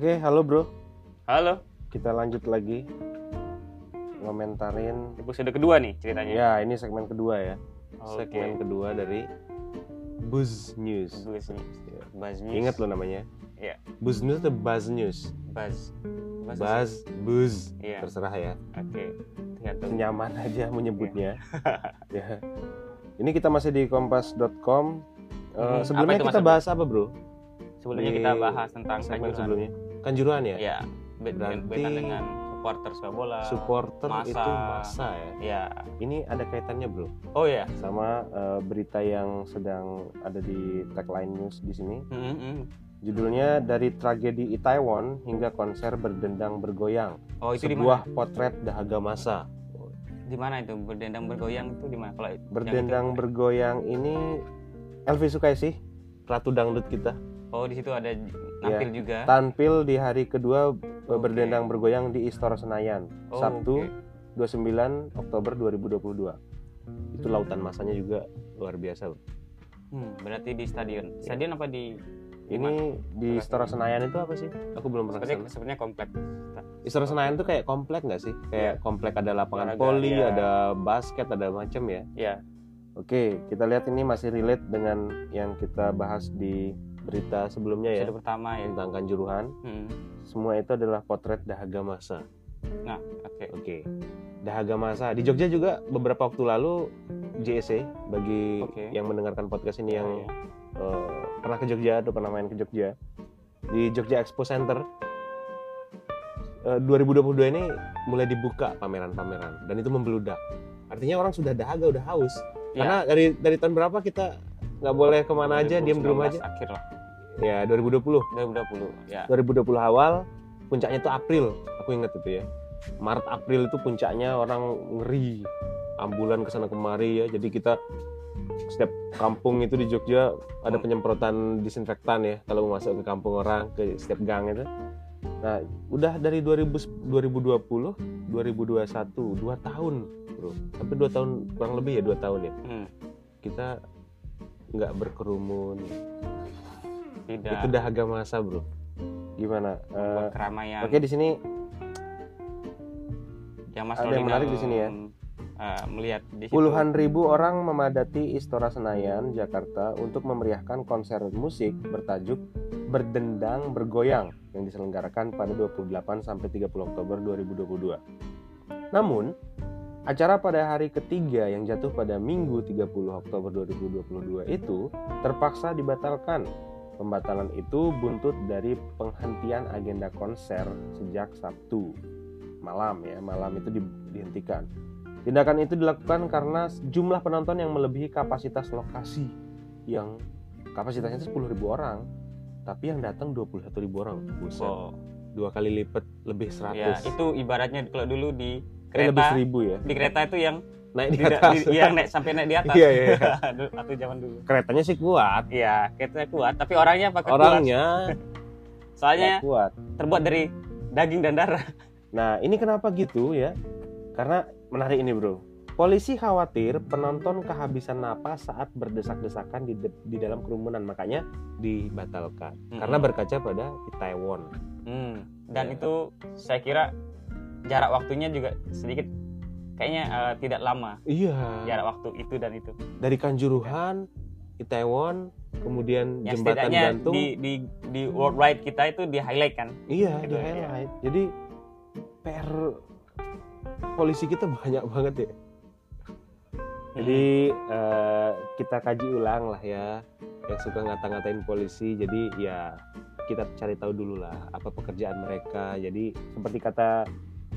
Oke, halo bro. Halo, Kita lanjut lagi ngomentarin. episode kedua nih ceritanya. Ya, ini segmen kedua ya. Oke. Segmen kedua dari Buzz News. Buzz News. Ya. Buzz News. Ingat lo namanya? Iya. Buzz News atau Buzz News? Buzz. Buzz. Buzz, Buzz. Iya. Terserah ya. Oke. Tergantung. Nyaman aja menyebutnya. ya. Ini kita masih di kompas.com. Eh, Hmm, sebelumnya kita bahas apa, Bro? Sebelumnya Di kita bahas tentang Segmen kanjuruhan. sebelumnya. Kanjuruhan ya? Ya, Berarti- berkaitan dengan supporter sepak bola. Supporter masa. itu masa ya. Ya. Ini ada kaitannya, Bro. Oh ya. sama eh, berita yang sedang ada di tagline news di sini. Hmm, hmm. Judulnya dari tragedi Itaewon hingga konser berdendang bergoyang. Oh itu di mana? Sebuah potret dahaga masa. Di mana itu berdendang bergoyang itu di mana? Kalau Berdendang itu- bergoyang ini Elvi Sukaisih, ratu dangdut kita, Oh di situ ada nampil juga. tampil di hari kedua eh, Oke. berdendang bergoyang di Istora Senayan, Oh, Sabtu oke. 29 Oktober 2022. Itu lautan masanya juga luar biasa. Bro. Hmm, berarti di stadion. Stadion apa di? Ini di Istora Senayan itu apa sih? Aku belum pernah Sebenarnya ke sana. sebenarnya komplek. Istora Senayan tuh kayak komplek nggak sih? Kayak komplek ada lapangan Olahraga, voli, ya. ada basket, ada macam ya. Ya. Oke, kita lihat ini masih relate dengan yang kita bahas di berita sebelumnya ya Episode pertama ya. tentang Kanjuruhan. Hmm. Semua itu adalah potret dahaga masa. Nah, oke. Oke. Dahaga masa di Jogja juga beberapa waktu lalu JSC bagi Oke. yang mendengarkan podcast ini yang Oh, eh, pernah ke Jogja atau pernah main ke Jogja di Jogja Expo Center eh, 2022 ini mulai dibuka pameran-pameran dan itu membeludak artinya orang sudah dahaga udah haus Ya. karena dari dari tahun berapa kita nggak boleh ke mana aja diam di rumah 2019 aja. akhir lah. Ya 2020 2020 ya. 2020 awal puncaknya itu April. Aku ingat itu ya. Maret April itu puncaknya orang ngeri. Ambulan ke sana kemari ya. Jadi kita setiap kampung itu di Jogja ada Hmm. penyemprotan disinfektan ya kalau mau masuk ke kampung orang ke setiap gang itu. Nah udah dari 2000, 2020 2021 dua tahun bro. Tapi dua tahun kurang lebih ya dua tahun ya. Hmm, kita nggak berkerumun tidak itu dahaga masa bro gimana Eh, keramaian oke di sini yang Mas ada yang menarik di sini ya. eh, melihat di situ. Puluhan ribu orang memadati Istora Senayan, Jakarta untuk memeriahkan konser musik bertajuk Berdendang Bergoyang yang diselenggarakan pada 28 sampai 30 Oktober 2022. Namun, acara pada hari ketiga yang jatuh pada Minggu 30 Oktober 2022 itu terpaksa dibatalkan. Pembatalan itu buntut dari penghentian agenda konser sejak Sabtu malam ya, malam itu di- dihentikan. Tindakan itu dilakukan karena jumlah penonton yang melebihi kapasitas lokasi yang kapasitasnya itu 10.000 orang, tapi yang datang 21.000 orang. Buset. Oh, Dua kali lipat lebih 100. ya itu ibaratnya kalau dulu di Eh, lebih kereta 1000 ya. di kereta itu yang Naik di atas. di- yang naik sampai naik di atas. Iya, iya, Waktu zaman dulu. Keretanya sih kuat. Iya, keretanya kuat, tapi orangnya pakai kuat. Orangnya Soalnya nggak kuat. terbuat dari daging dan darah. Nah, ini kenapa gitu ya? Karena menarik ini, Bro. Polisi khawatir penonton kehabisan napas saat berdesak-desakan di, de- di dalam kerumunan, makanya dibatalkan. Karena Mm-mm. berkaca pada Itaewon. Hmm, Dan Ya. itu saya kira jarak waktunya juga sedikit kayaknya eh, tidak lama Iya. jarak waktu itu dan itu. Dari Kanjuruhan, Itaewon, kemudian Yang jembatan gantung. di di di worldwide kita itu di highlight kan. Iya, Gitu, di highlight. Jadi PR polisi kita banyak banget ya. Jadi eh, kita kaji ulang lah ya yang suka ngata-ngatain polisi. Jadi ya kita cari tahu dulu lah apa pekerjaan mereka. Jadi seperti kata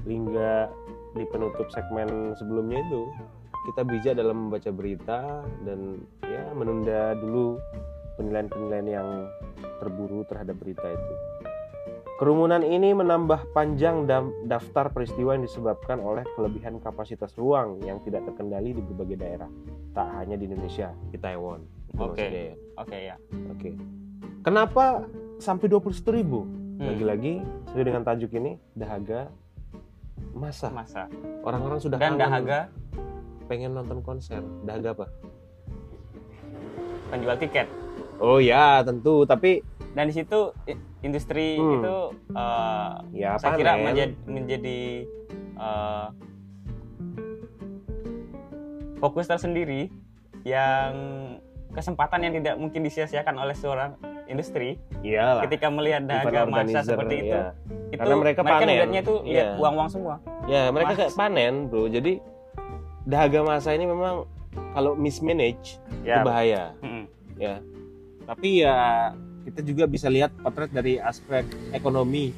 Lingga di penutup segmen sebelumnya itu kita bijak dalam membaca berita dan ya menunda dulu penilaian-penilaian yang terburu terhadap berita itu. Kerumunan ini menambah panjang daftar peristiwa yang disebabkan oleh kelebihan kapasitas ruang yang tidak terkendali di berbagai daerah. Tak hanya di Indonesia, di Taiwan. Itu Oke. maksudnya ya. Oke ya. Oke. Kenapa sampai 21.000 ribu? Hmm, Lagi-lagi sesuai dengan tajuk ini dahaga masa. masa. Orang-orang sudah Dan dahaga pengen nonton konser. Dahaga apa? penjual tiket. Oh ya, tentu. Tapi dan di situ industri Hmm. itu eh, Ya, saya kira panen. menjadi, menjadi eh, fokus tersendiri yang kesempatan yang tidak mungkin disia-siakan oleh seorang industri Iyalah. ketika melihat dahaga masa seperti itu ya. itu Karena mereka panen. lihatnya itu lihat Iya. uang-uang semua Ya, mereka Mas. kayak panen, Bro. Jadi dahaga masa ini memang kalau mismanage itu ya bahaya. mm-mm. ya tapi ya kita juga bisa lihat potret dari aspek ekonomi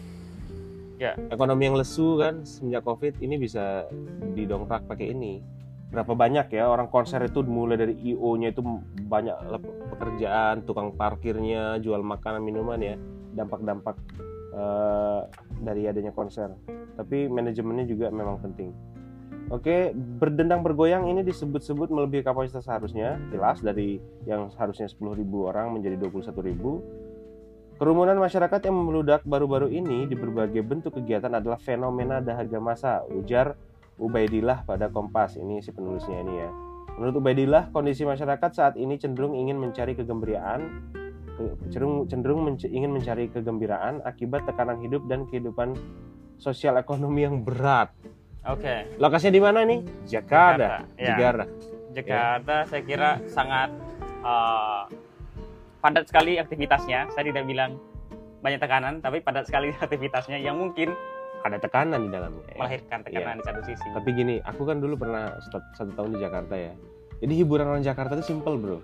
Ya. ekonomi yang lesu kan semenjak covid ini bisa didongkrak pakai ini berapa banyak ya orang konser itu mulai dari io nya itu banyak pekerjaan tukang parkirnya jual makanan minuman ya dampak-dampak eh, dari adanya konser. Tapi manajemennya juga memang penting. Oke, berdendang bergoyang ini disebut-sebut melebihi kapasitas seharusnya, jelas dari yang seharusnya 10.000 orang menjadi 21.000. Kerumunan masyarakat yang memeludak baru-baru ini di berbagai bentuk kegiatan adalah fenomena dahaga masa, ujar Ubaidillah pada Kompas. Ini si penulisnya ini ya. Menurut Ubaidillah, kondisi masyarakat saat ini cenderung ingin mencari kegembiraan, ke- cenderung cenderung menc- ingin mencari kegembiraan akibat tekanan hidup dan kehidupan sosial ekonomi yang berat. oke Lokasinya di mana nih? Jakarta. Jakarta, ya. Jakarta. Jakarta saya kira sangat eh, padat sekali aktivitasnya. Saya tidak bilang banyak tekanan, tapi padat sekali aktivitasnya yang mungkin Ada tekanan di dalamnya. ya. melahirkan tekanan Iya. di satu sisi. Tapi gini, aku kan dulu pernah satu, tahun di Jakarta ya. Jadi hiburan orang Jakarta itu simple bro.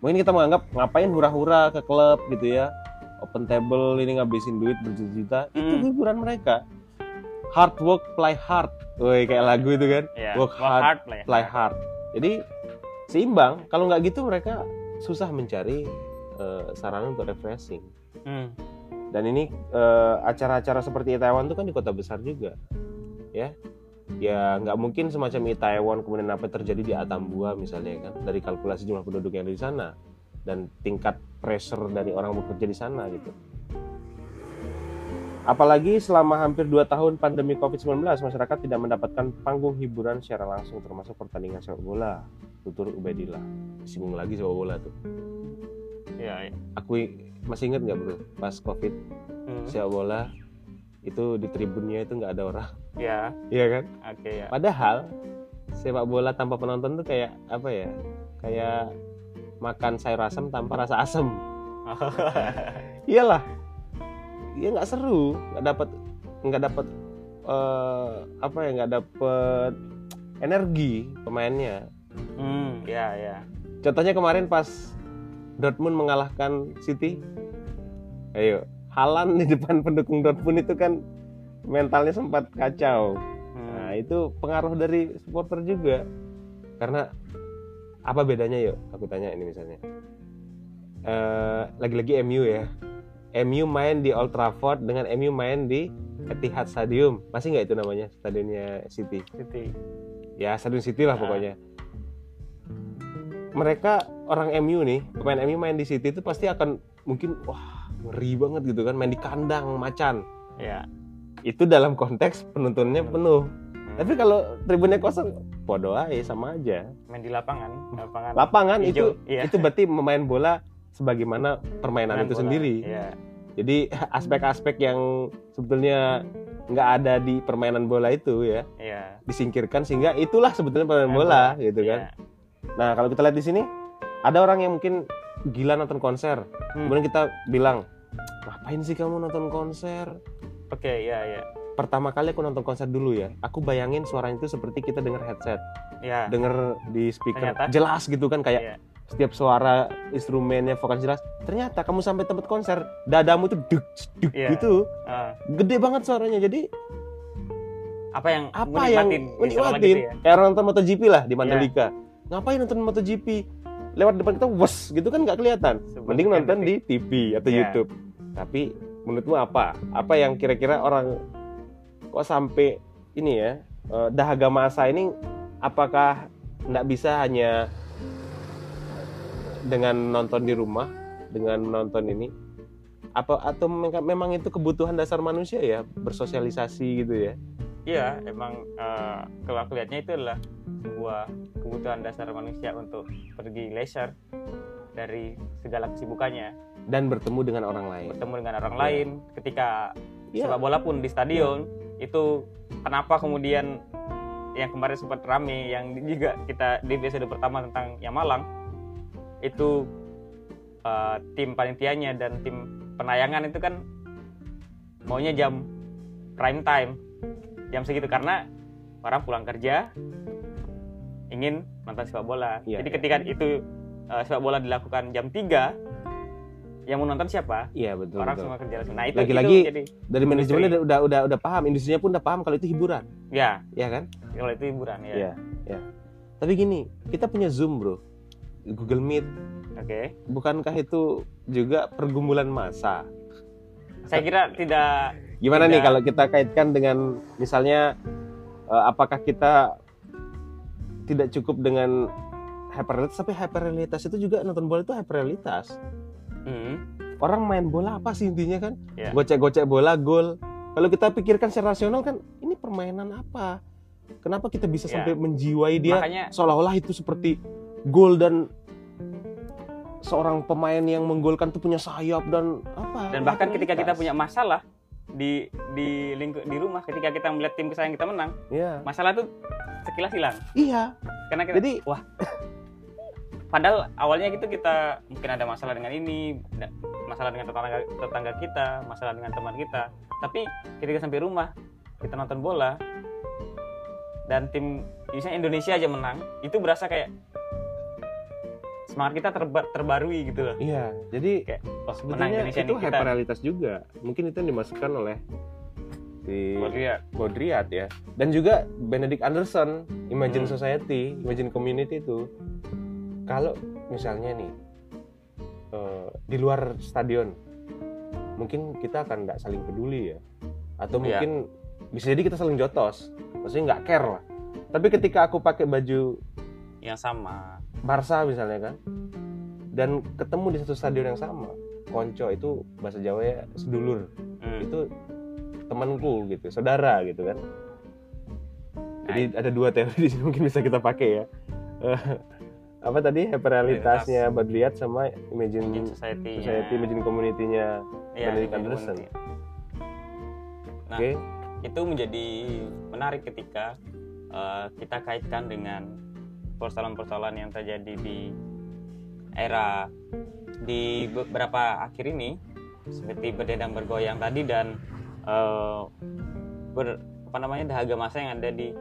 Mungkin kita menganggap ngapain hura-hura ke klub gitu ya. Open table ini ngabisin duit berjuta-juta. Itu Hmm. hiburan mereka. Hard work, play hard. Woi kayak lagu itu kan. Ya, work hard, play, Play hard. Jadi seimbang. Kalau nggak gitu mereka susah mencari eh, sarana untuk refreshing. Hmm, Dan ini eh, acara-acara seperti Itaewon itu kan di kota besar juga, ya. Ya nggak mungkin semacam Itaewon kemudian apa terjadi di Atambua misalnya kan dari kalkulasi jumlah penduduk yang ada di sana dan tingkat pressure dari orang bekerja di sana gitu. Apalagi selama hampir 2 tahun pandemi COVID-19, masyarakat tidak mendapatkan panggung hiburan secara langsung termasuk pertandingan sepak bola. Tutur Ubaidillah. Singgung lagi sepak bola tuh. Ya, ya. Aku masih inget nggak bro, pas COVID Hmm, sepak bola itu di tribunnya itu nggak ada orang. Ya, iya kan? Oke ya. padahal sepak bola tanpa penonton tuh kayak apa ya kayak makan sayur asam tanpa rasa asam iyalah. Ya nggak seru. Nggak dapat nggak dapat eh, apa ya nggak dapat energi pemainnya. Hmm, ya, ya. contohnya kemarin pas Dortmund mengalahkan City ayo Halan di depan pendukung Dortmund itu kan mentalnya sempat kacau Hmm, Nah, itu pengaruh dari supporter juga. Karena apa bedanya yuk? Aku tanya ini misalnya. Eh, lagi-lagi MU ya. MU main di Old Trafford dengan MU main di Etihad Stadium. Masih nggak itu namanya stadionnya City? City. Ya, Stadion City lah Ah. pokoknya. Mereka orang MU nih, pemain MU main di City itu pasti akan mungkin wah ngeri banget gitu kan main di kandang macan. Ya. Itu dalam konteks penontonnya penuh. Tapi kalau tribunnya kosong, bodoh aja sama aja. main di lapangan, lapangan. Lapangan hijau, itu iya. itu berarti memain bola sebagaimana permainan Main itu bola, sendiri. Iya. Jadi aspek-aspek yang sebetulnya nggak ada di permainan bola itu ya Iya. disingkirkan sehingga itulah sebetulnya permainan Main bola gitu kan. Iya. Nah kalau kita lihat di sini ada orang yang mungkin gila nonton konser, Hmm. kemudian kita bilang ngapain sih kamu nonton konser? Oke, iya, iya. Pertama kali aku nonton konser dulu ya, aku bayangin suaranya itu seperti kita dengar headset. Iya. denger di speaker Ternyata? jelas gitu kan kayak Iya. setiap suara instrumennya vokal jelas ternyata kamu sampai tempat konser dadamu tuh duk duk Iya. gitu Ah, gede banget suaranya jadi apa yang apa yang menikmatin, istilah menikmatin gitu ya? kayak orang nonton MotoGP lah di Mandalika ngapain nonton MotoGP lewat depan kita wes gitu kan nggak kelihatan. Mending sekian nonton di. TV atau Iya. YouTube. Tapi menurutmu apa? Apa yang kira-kira orang kok sampai ini ya eh, dahaga masa ini apakah nggak bisa hanya dengan nonton di rumah dengan menonton ini? Apa atau me- memang itu kebutuhan dasar manusia ya bersosialisasi gitu ya? Iya, emang eh, kalau aku lihatnya itu adalah sebuah kebutuhan dasar manusia untuk pergi leisure dari segala kesibukannya. dan bertemu dengan orang lain bertemu dengan orang Iya. lain ketika Iya. sepak bola pun di stadion itu kenapa kemudian yang kemarin sempat rame yang juga kita di episode pertama tentang yang Malang itu eh, tim panitianya dan tim penayangan itu kan maunya jam prime time jam segitu karena orang pulang kerja ingin nonton sepak bola Iya, jadi iya. ketika itu eh, sepak bola dilakukan jam 3 yang mau nonton siapa iya betul, orang betul. semua kerja langsung. Nah itu Lagi-lagi itu jadi dari manajemennya Industri. udah udah udah paham industrinya pun udah paham kalau itu hiburan ya ya kan kalau itu hiburan ya. Iya, ya. Tapi gini, kita punya Zoom, Bro. Google Meet. Oke. Bukankah itu juga pergumulan massa? Saya kira tidak Gimana nih Tidak. kalau kita kaitkan dengan misalnya eh, apakah kita tidak cukup dengan hyperrealitas tapi hyperrealitas itu juga nonton bola itu hyperrealitas. hmm, Orang main bola apa sih intinya kan? Iya. Gocek-gocek bola gol. Kalau kita pikirkan secara rasional kan ini permainan apa? Kenapa kita bisa Iya. sampai menjiwai dia makanya seolah-olah itu seperti gol dan seorang pemain yang menggolkan itu punya sayap dan apa dan bahkan ketika kita punya masalah di di lingkup di rumah ketika kita melihat tim kesayangan kita menang, Iya. masalah itu sekilas hilang. iya Karena kita, jadi wah padahal awalnya gitu kita mungkin ada masalah dengan ini, masalah dengan tetangga tetangga kita, masalah dengan teman kita. Tapi ketika sampai rumah kita nonton bola dan tim misalnya Indonesia aja menang, itu berasa kayak semangat kita terba- terbarui gitu loh. iya jadi Kayak oh, menang Indonesia itu kita. hyperrealitas juga mungkin itu yang dimasukkan oleh si lihat. Baudrillard ya dan juga Benedict Anderson Imagine Hmm. Society Imagine Community itu kalau misalnya nih eh, di luar stadion mungkin kita akan nggak saling peduli ya atau Iya. mungkin bisa jadi kita saling jotos maksudnya nggak care lah tapi ketika aku pakai baju yang sama. Barca misalnya kan dan ketemu di satu stadion yang sama konco itu bahasa Jawa ya sedulur Hmm. itu temanku gitu saudara gitu kan. Jadi ada dua teori di sini mungkin bisa kita pakai ya. Eh, apa tadi? Hyperrealitasnya Baudrillard sama Imagine Imagine Society. Society Imagine Community-nya Iya, Benedict Anderson. Nah, oke. itu menjadi menarik ketika eh, kita kaitkan dengan persoalan-persoalan yang terjadi di era di beberapa akhir ini seperti berdendam bergoyang tadi dan eh, ber, apa namanya dahaga masa yang ada di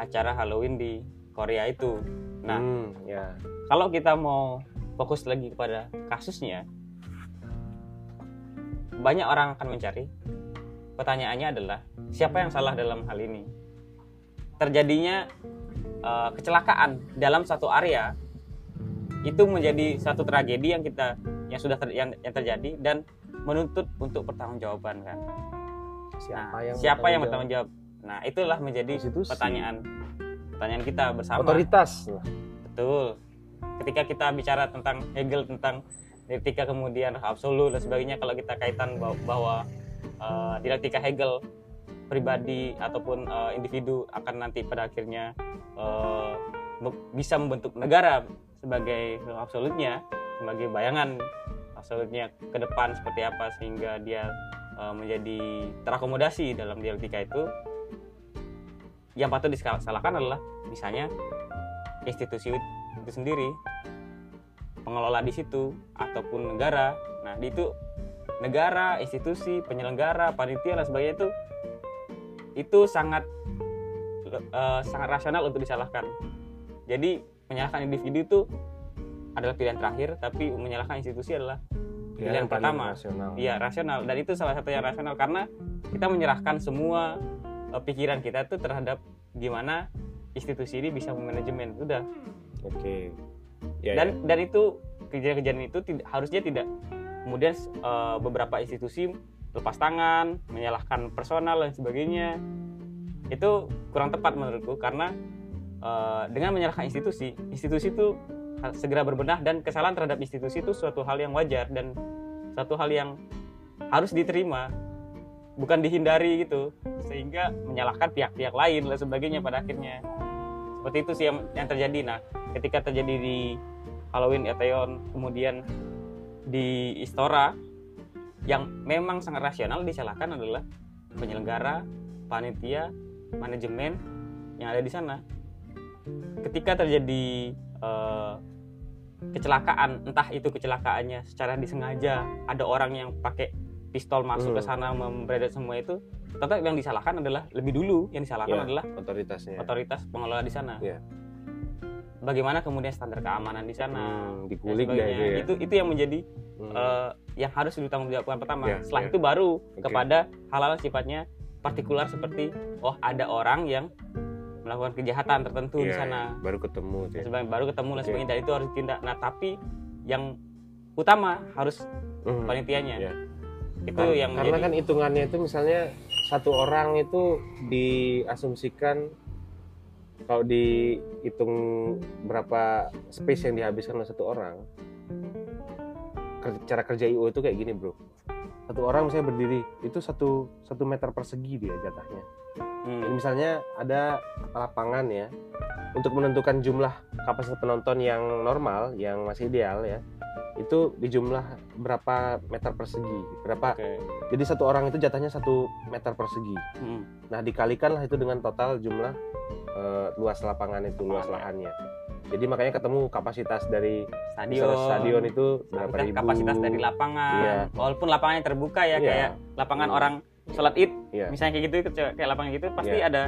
acara Halloween di Korea itu. Nah, Hmm, ya kalau kita mau fokus lagi kepada kasusnya, banyak orang akan mencari. Pertanyaannya adalah siapa yang salah dalam hal ini? Terjadinya eh, kecelakaan dalam satu area itu menjadi satu tragedi yang kita yang sudah ter- yang, yang terjadi dan menuntut untuk pertanggungjawaban kan. siapa Nah, yang siapa yang bertanggung jawab? Nah, itulah menjadi Institusi. pertanyaan pertanyaan kita bersama. otoritas Betul. Ketika kita bicara tentang Hegel tentang dialektika kemudian absolut dan sebagainya, kalau kita kaitan bahwa, bahwa eh, dialektika Hegel pribadi ataupun eh, individu akan nanti pada akhirnya be- bisa membentuk negara sebagai absolutnya, sebagai bayangan absolutnya ke depan seperti apa sehingga dia eh, menjadi terakomodasi dalam dialektika itu. Yang patut disalahkan adalah misalnya institusi itu sendiri pengelola di situ ataupun negara nah di itu negara institusi penyelenggara panitia dan sebagainya itu itu sangat eh, sangat rasional untuk disalahkan jadi menyalahkan individu itu adalah pilihan terakhir tapi menyalahkan institusi adalah Pilihan paling pertama. rasional. Iya rasional. Dan itu salah satu yang rasional karena kita menyerahkan semua eh, pikiran kita tuh terhadap gimana institusi ini bisa memanajemen. Udah. Oke. Ya, dan dan itu kejadian-kejadian itu tidak harusnya tidak. Kemudian eh, beberapa institusi lepas tangan menyalahkan personal dan sebagainya. Itu kurang tepat menurutku karena eh, dengan menyalahkan institusi institusi itu segera berbenah dan kesalahan terhadap institusi itu suatu hal yang wajar dan satu hal yang harus diterima bukan dihindari gitu sehingga menyalahkan pihak-pihak lain dan sebagainya pada akhirnya seperti itu sih yang, yang terjadi nah ketika terjadi di Halloween Eteon kemudian di Istora yang memang sangat rasional disalahkan adalah penyelenggara, panitia, manajemen yang ada di sana. Ketika terjadi eh, kecelakaan, entah itu kecelakaannya secara disengaja, ada orang yang pakai pistol masuk ke Hmm. sana memberedet semua itu, tetap yang disalahkan adalah lebih dulu yang disalahkan Ya, adalah otoritasnya otoritas pengelola di sana. Iya. Bagaimana kemudian standar keamanan di sana? Hmm, dikulik sebagainya. itu ya itu itu yang menjadi Hmm. eh, yang harus ditanggungjawabkan pertama. Ya, Setelah ya. itu baru Oke. kepada hal-hal sifatnya partikular seperti oh ada orang yang melakukan kejahatan tertentu di Iya, sana. iya. baru ketemu ya. baru ketemu dan sebagainya dan itu harus ditindak. Nah, tapi yang utama harus Hmm. panitianya. Iya. Itu Kar- yang karena menjadi kan hitungannya itu misalnya satu orang itu diasumsikan kalau dihitung berapa space yang dihabiskan oleh satu orang cara kerja IO itu kayak gini bro satu orang misalnya berdiri itu satu satu meter persegi dia jatahnya Hmm. Jadi misalnya ada lapangan ya untuk menentukan jumlah kapasitas penonton yang normal yang masih ideal ya itu di jumlah berapa meter persegi berapa Oke. jadi satu orang itu jatahnya satu meter persegi. Hmm. Nah dikalikanlah itu dengan total jumlah eh, luas lapangan itu, luas lahannya. Jadi makanya ketemu kapasitas dari Stadion. stadion itu berapa ribu. kapasitas dari lapangan. Iya. Walaupun lapangannya terbuka ya Iya. kayak lapangan Hmm. orang sholat id Iya. misalnya kayak gitu kayak lapangan gitu pasti Iya. ada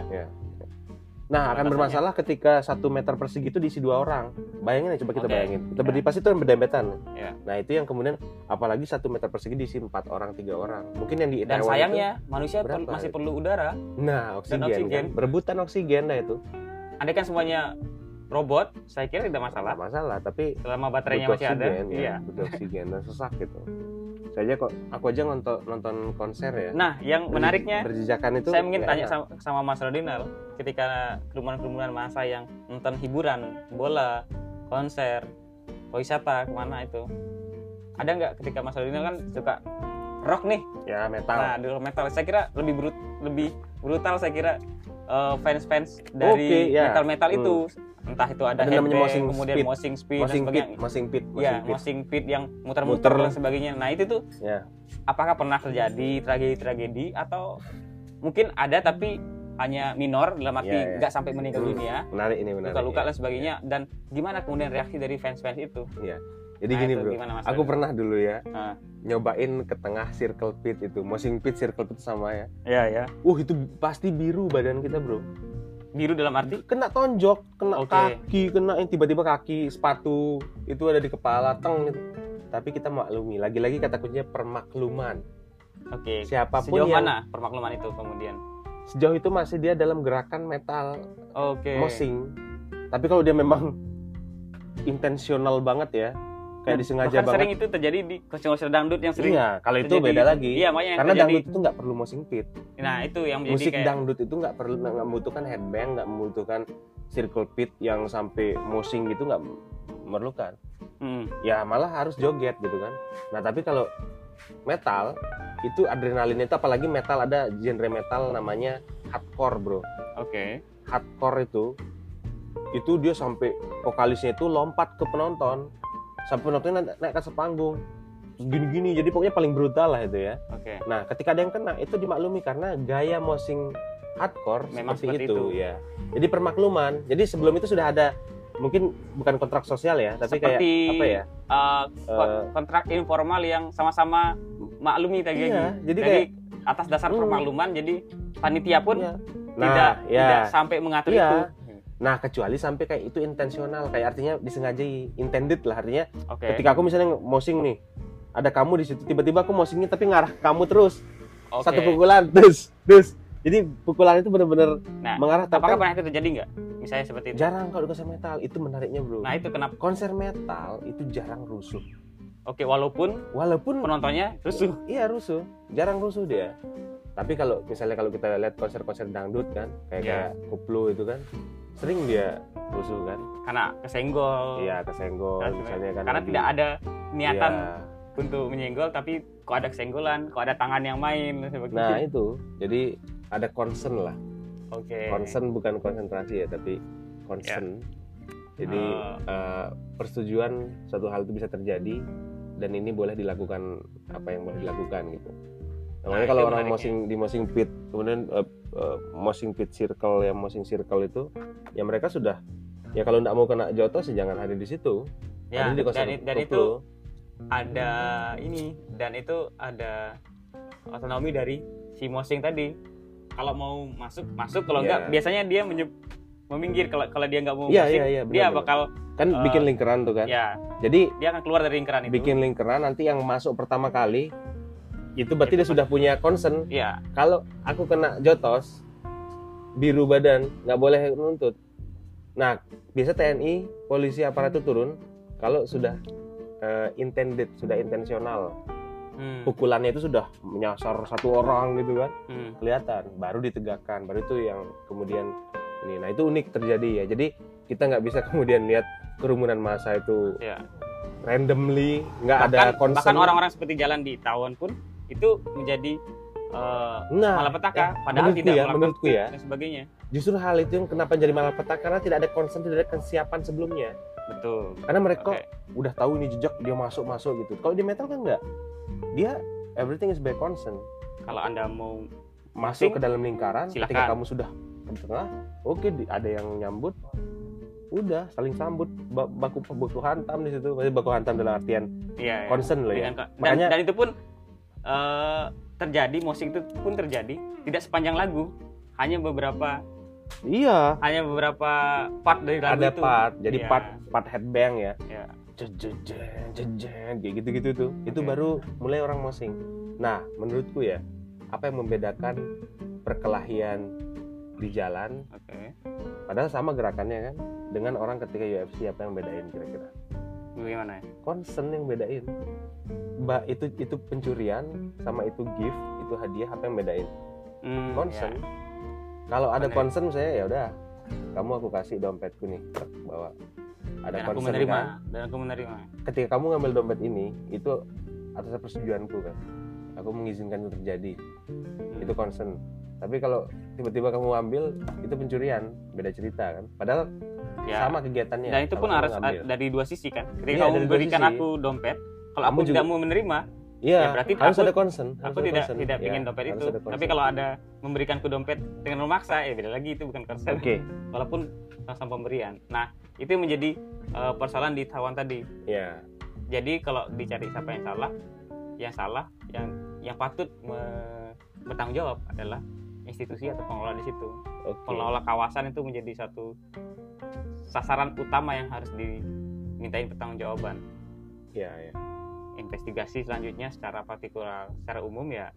Nah akan bermasalah ketika satu meter persegi itu diisi dua orang. Bayangin ya coba kita Oke. bayangin. Kita Iya. berdiri pasti itu yang berdempetan. Iya. Nah itu yang kemudian apalagi satu meter persegi diisi empat orang tiga orang. Mungkin yang di dan Itaewon sayangnya manusia berapa masih itu? perlu udara itu, nah oksigen, oksigen. Kan? berebutan oksigen dah itu. andai kan semuanya robot saya kira tidak masalah Nggak masalah tapi selama baterainya masih ada oksigen, ya, iya butuh oksigen dan sesak gitu. Saya aja kok aku aja nonton nonton konser ya. nah yang Berj- menariknya berjejakan itu saya mungkin tanya enak. sama, sama Mas Rodinal ketika kerumunan-kerumunan masa yang nonton hiburan bola konser wisata ke mana itu ada nggak ketika Mas Rodinal kan suka rock nih ya metal. nah rock metal saya kira lebih brut lebih brutal saya kira eh, fans-fans dari Oke, ya. metal-metal itu entah itu ada, Ada namanya moshing kemudian speed. moshing speed dan Moshing pit, sebagainya moshing pit, ya pit. moshing pit yang muter-muter Muter. dan sebagainya nah itu tuh Ya. apakah pernah terjadi tragedi-tragedi atau mungkin ada tapi hanya minor dalam arti Ya, ya. nggak sampai meninggal Hmm, dunia Menarik ini menarik. luka-luka ya. dan sebagainya dan gimana kemudian reaksi dari fans-fans itu Jadi Nah, gini bro, gimana, aku pernah dulu ya Ah. nyobain ke tengah circle pit itu, moshing pit circle pit sama ya. ya ya Uh itu pasti biru badan kita bro. Biru dalam arti Kena tonjok, kena Oke. kaki, kena yang tiba-tiba kaki, sepatu itu ada di kepala, teng gitu. Tapi kita maklumi, lagi-lagi kata kuncinya permakluman. oke Siapa pun sejauh yang mana permakluman itu kemudian sejauh itu masih dia dalam gerakan metal oke moshing. Tapi kalau dia memang intensional banget ya, kayak disengaja bahkan banget. sering itu terjadi di konser-konser dangdut yang sering Iya, kalau itu terjadi- beda lagi. iya makanya yang Karena terjadi dangdut itu nggak perlu moshing pit. nah itu yang menjadi Musik kayak dangdut itu nggak perlu nggak membutuhkan headbang, nggak membutuhkan circle pit yang sampai moshing gitu nggak memerlukan. Hmm, Ya malah harus joget gitu kan. Nah tapi kalau metal itu adrenalinnya itu apalagi metal ada genre metal namanya hardcore bro. oke Hardcore itu itu dia sampai vokalisnya itu lompat ke penonton sampai penontonnya naik, naik ke atas panggung Terus gini-gini jadi pokoknya paling brutal lah itu ya. Oke. Nah ketika ada yang kena itu dimaklumi karena gaya moshing hardcore Memang seperti, seperti itu, itu. ya. Jadi permakluman. Jadi sebelum itu sudah ada mungkin bukan kontrak sosial ya tapi Seperti kayak apa ya? eh, ko- Eh, kontrak informal yang sama-sama maklumi tadi iya, jadi jadi kayak atas dasar Hmm. permakluman jadi panitia pun iya. tidak nah ya tidak sampai mengatur Iya. itu nah kecuali sampai kayak itu intensional kayak artinya disengajai intended lah artinya oke. ketika aku misalnya moshing nih ada kamu di situ tiba-tiba aku moshingnya tapi ngarah kamu terus. Oke. Satu pukulan terus terus. Jadi pukulan itu benar-benar nah mengarah tapi apakah kan pernah itu terjadi nggak? Misalnya seperti itu. Jarang kalau di konser metal itu menariknya bro. Nah itu kenapa? Konser metal itu jarang rusuh. Oke walaupun walaupun penontonnya rusuh. Iya rusuh. Jarang rusuh dia. Tapi kalau misalnya kalau kita lihat konser-konser dangdut kan kayak Iya. kayak koplo itu kan sering dia rusuh kan? Karena kesenggol. Iya kesenggol Karena- misalnya kan karena lagi- tidak ada niatan Iya. untuk menyenggol tapi kok ada kesenggolan kok ada tangan yang main sebagainya. Nah itu. Jadi ada concern lah. Oke. Concern bukan konsentrasi ya tapi concern. Jadi Oh. eh, persetujuan suatu hal itu bisa terjadi dan ini boleh dilakukan apa yang boleh dilakukan gitu. Nah, Namanya itu kalau orang moshing di moshing pit, kemudian eh, eh, moshing pit circle ya moshing circle itu, ya mereka sudah ya kalau nggak mau kena jotos ya jangan hadir di situ. ya hadir di dan, dan itu ada ini dan itu ada otonomi dari si mosing tadi kalau mau masuk masuk kalau Iya. enggak biasanya dia menye- meminggir kalau kalau dia nggak mau Iya, mosing, iya, iya, dia benar, bakal kan eh, bikin lingkaran tuh kan. ya Jadi dia akan keluar dari lingkaran itu bikin lingkaran nanti yang masuk pertama kali itu berarti dia sudah punya concern. ya Kalau aku kena jotos biru badan nggak boleh nuntut. Nah biasa TNI polisi aparat itu turun. Kalau sudah eh, intended sudah intensional. Hmm, pukulannya itu sudah menyasar satu orang gitu kan. Hmm, kelihatan baru ditegakkan baru itu yang kemudian ini. Nah itu unik terjadi ya. Jadi kita nggak bisa kemudian lihat kerumunan massa itu ya randomly nggak ada concern. bahkan orang-orang seperti jalan di tawon pun itu menjadi eh, nah malapetaka ya, padahal tidak ya, melakukan menurutku ya. dan sebagainya. Justru hal itu yang kenapa jadi malapetaka karena tidak ada concern tidak ada kesiapan sebelumnya. Betul. Karena mereka Oke. udah tahu ini jejak dia masuk masuk gitu. Kalau di metal kan nggak. Dia everything is by concern. Kalau anda mau masuk ke dalam lingkaran ketika silakan. kamu sudah ke tengah oke di- ada yang nyambut udah saling sambut. Ba- baku baku hantam di situ. Maksudnya baku hantam dalam artian iya, iya. concern loh ya. Dan, Makanya- dan itu pun eh, terjadi musik itu pun terjadi. Tidak sepanjang lagu hanya beberapa iya. hanya beberapa part dari lagu ada itu. part jadi Iya. part part headbang ya. Jejeng jejeng kayak gitu gitu tuh. Itu Oke. baru mulai orang mosing. Nah menurutku ya apa yang membedakan perkelahian di jalan? Oke. Padahal sama gerakannya kan dengan orang ketika UFC apa yang bedain kira-kira bagaimana? Ya concern yang bedain. Mbak itu itu pencurian sama itu gift itu hadiah apa yang bedain? Hmm, concern. ya. kalau ada Benar. concern saya ya udah kamu aku kasih dompetku nih bawa. Ada dan aku concern menerima kan? dan aku menerima. Ketika kamu ngambil dompet ini itu atas persetujuanku kan? Aku mengizinkan itu terjadi. Hmm. itu concern. Tapi kalau tiba-tiba kamu ambil itu pencurian. Beda cerita kan? Padahal ya. Sama kegiatannya dan itu pun harus ngambil. dari dua sisi kan. Ketika kamu dari dua berikan sisi. aku dompet kalau Kamu aku juga- tidak mau menerima Iya, ya berarti harus aku- ada concern harus aku ada tidak concern. tidak Ya, ingin dompet itu. tapi kalau ada memberikanku dompet dengan memaksa ya beda lagi itu bukan concern. Oke. Walaupun sama pemberian. Nah itu menjadi eh, persoalan di Taiwan tadi. Ya jadi kalau dicari siapa yang salah yang salah yang yang patut me- bertanggung jawab adalah institusi atau pengelola di situ. Oke. Pengelola kawasan itu menjadi satu sasaran utama yang harus dimintain pertanggungjawaban. Ya ya. Investigasi selanjutnya secara partikular secara umum ya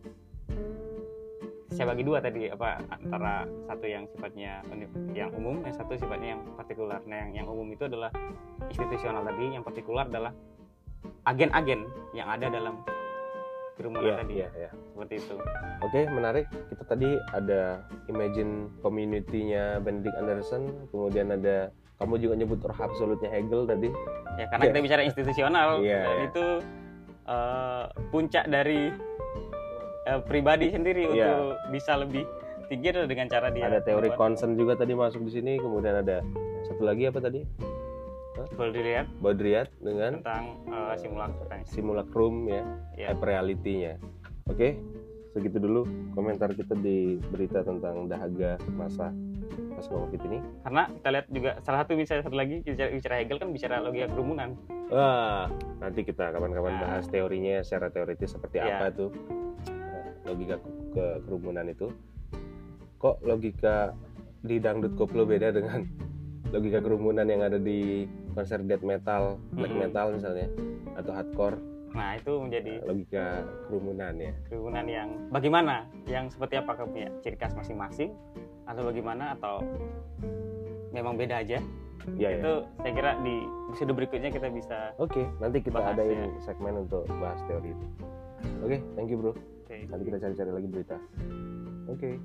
saya bagi dua tadi apa antara satu yang sifatnya yang umum yang satu sifatnya yang partikular. Nah yang yang umum itu adalah institusional tadi yang partikular adalah agen-agen yang ada dalam kerumunan ya tadi. ya ya seperti itu. Oke menarik. Kita tadi ada imagine community-nya Benedict Anderson kemudian ada kamu juga nyebut roh absolutnya Hegel tadi. Ya karena Ya. kita bicara institusional. Iya, dan iya. itu eh, puncak dari eh, pribadi sendiri Iya. untuk bisa lebih tinggi adalah dengan cara dia ada teori concern juga tadi masuk di sini kemudian ada satu lagi apa tadi dilihat Baudrillard dengan tentang eh, simulacrum. Simulacrum ya ya hyper reality-nya. Oke segitu dulu komentar kita di berita tentang dahaga masa pas covid ini. Karena kita lihat juga salah satu bisa satu lagi bicara, bicara Hegel kan bicara logika kerumunan. Wah nanti kita kapan-kapan Nah. bahas teorinya secara teoritis seperti Iya. apa tuh. Logika ke- kerumunan itu. Kok logika di dangdut koplo beda dengan logika kerumunan yang ada di konser death metal black metal misalnya atau hardcore nah itu menjadi logika kerumunan ya kerumunan yang bagaimana yang seperti apa punya ciri khas masing-masing atau bagaimana atau memang beda aja ya, ya. itu saya kira di episode berikutnya kita bisa Oke, nanti kita Bahas, adain ya. segmen untuk bahas teori itu. Oke, thank you bro. oke, Nanti kita cari-cari lagi berita. Oke.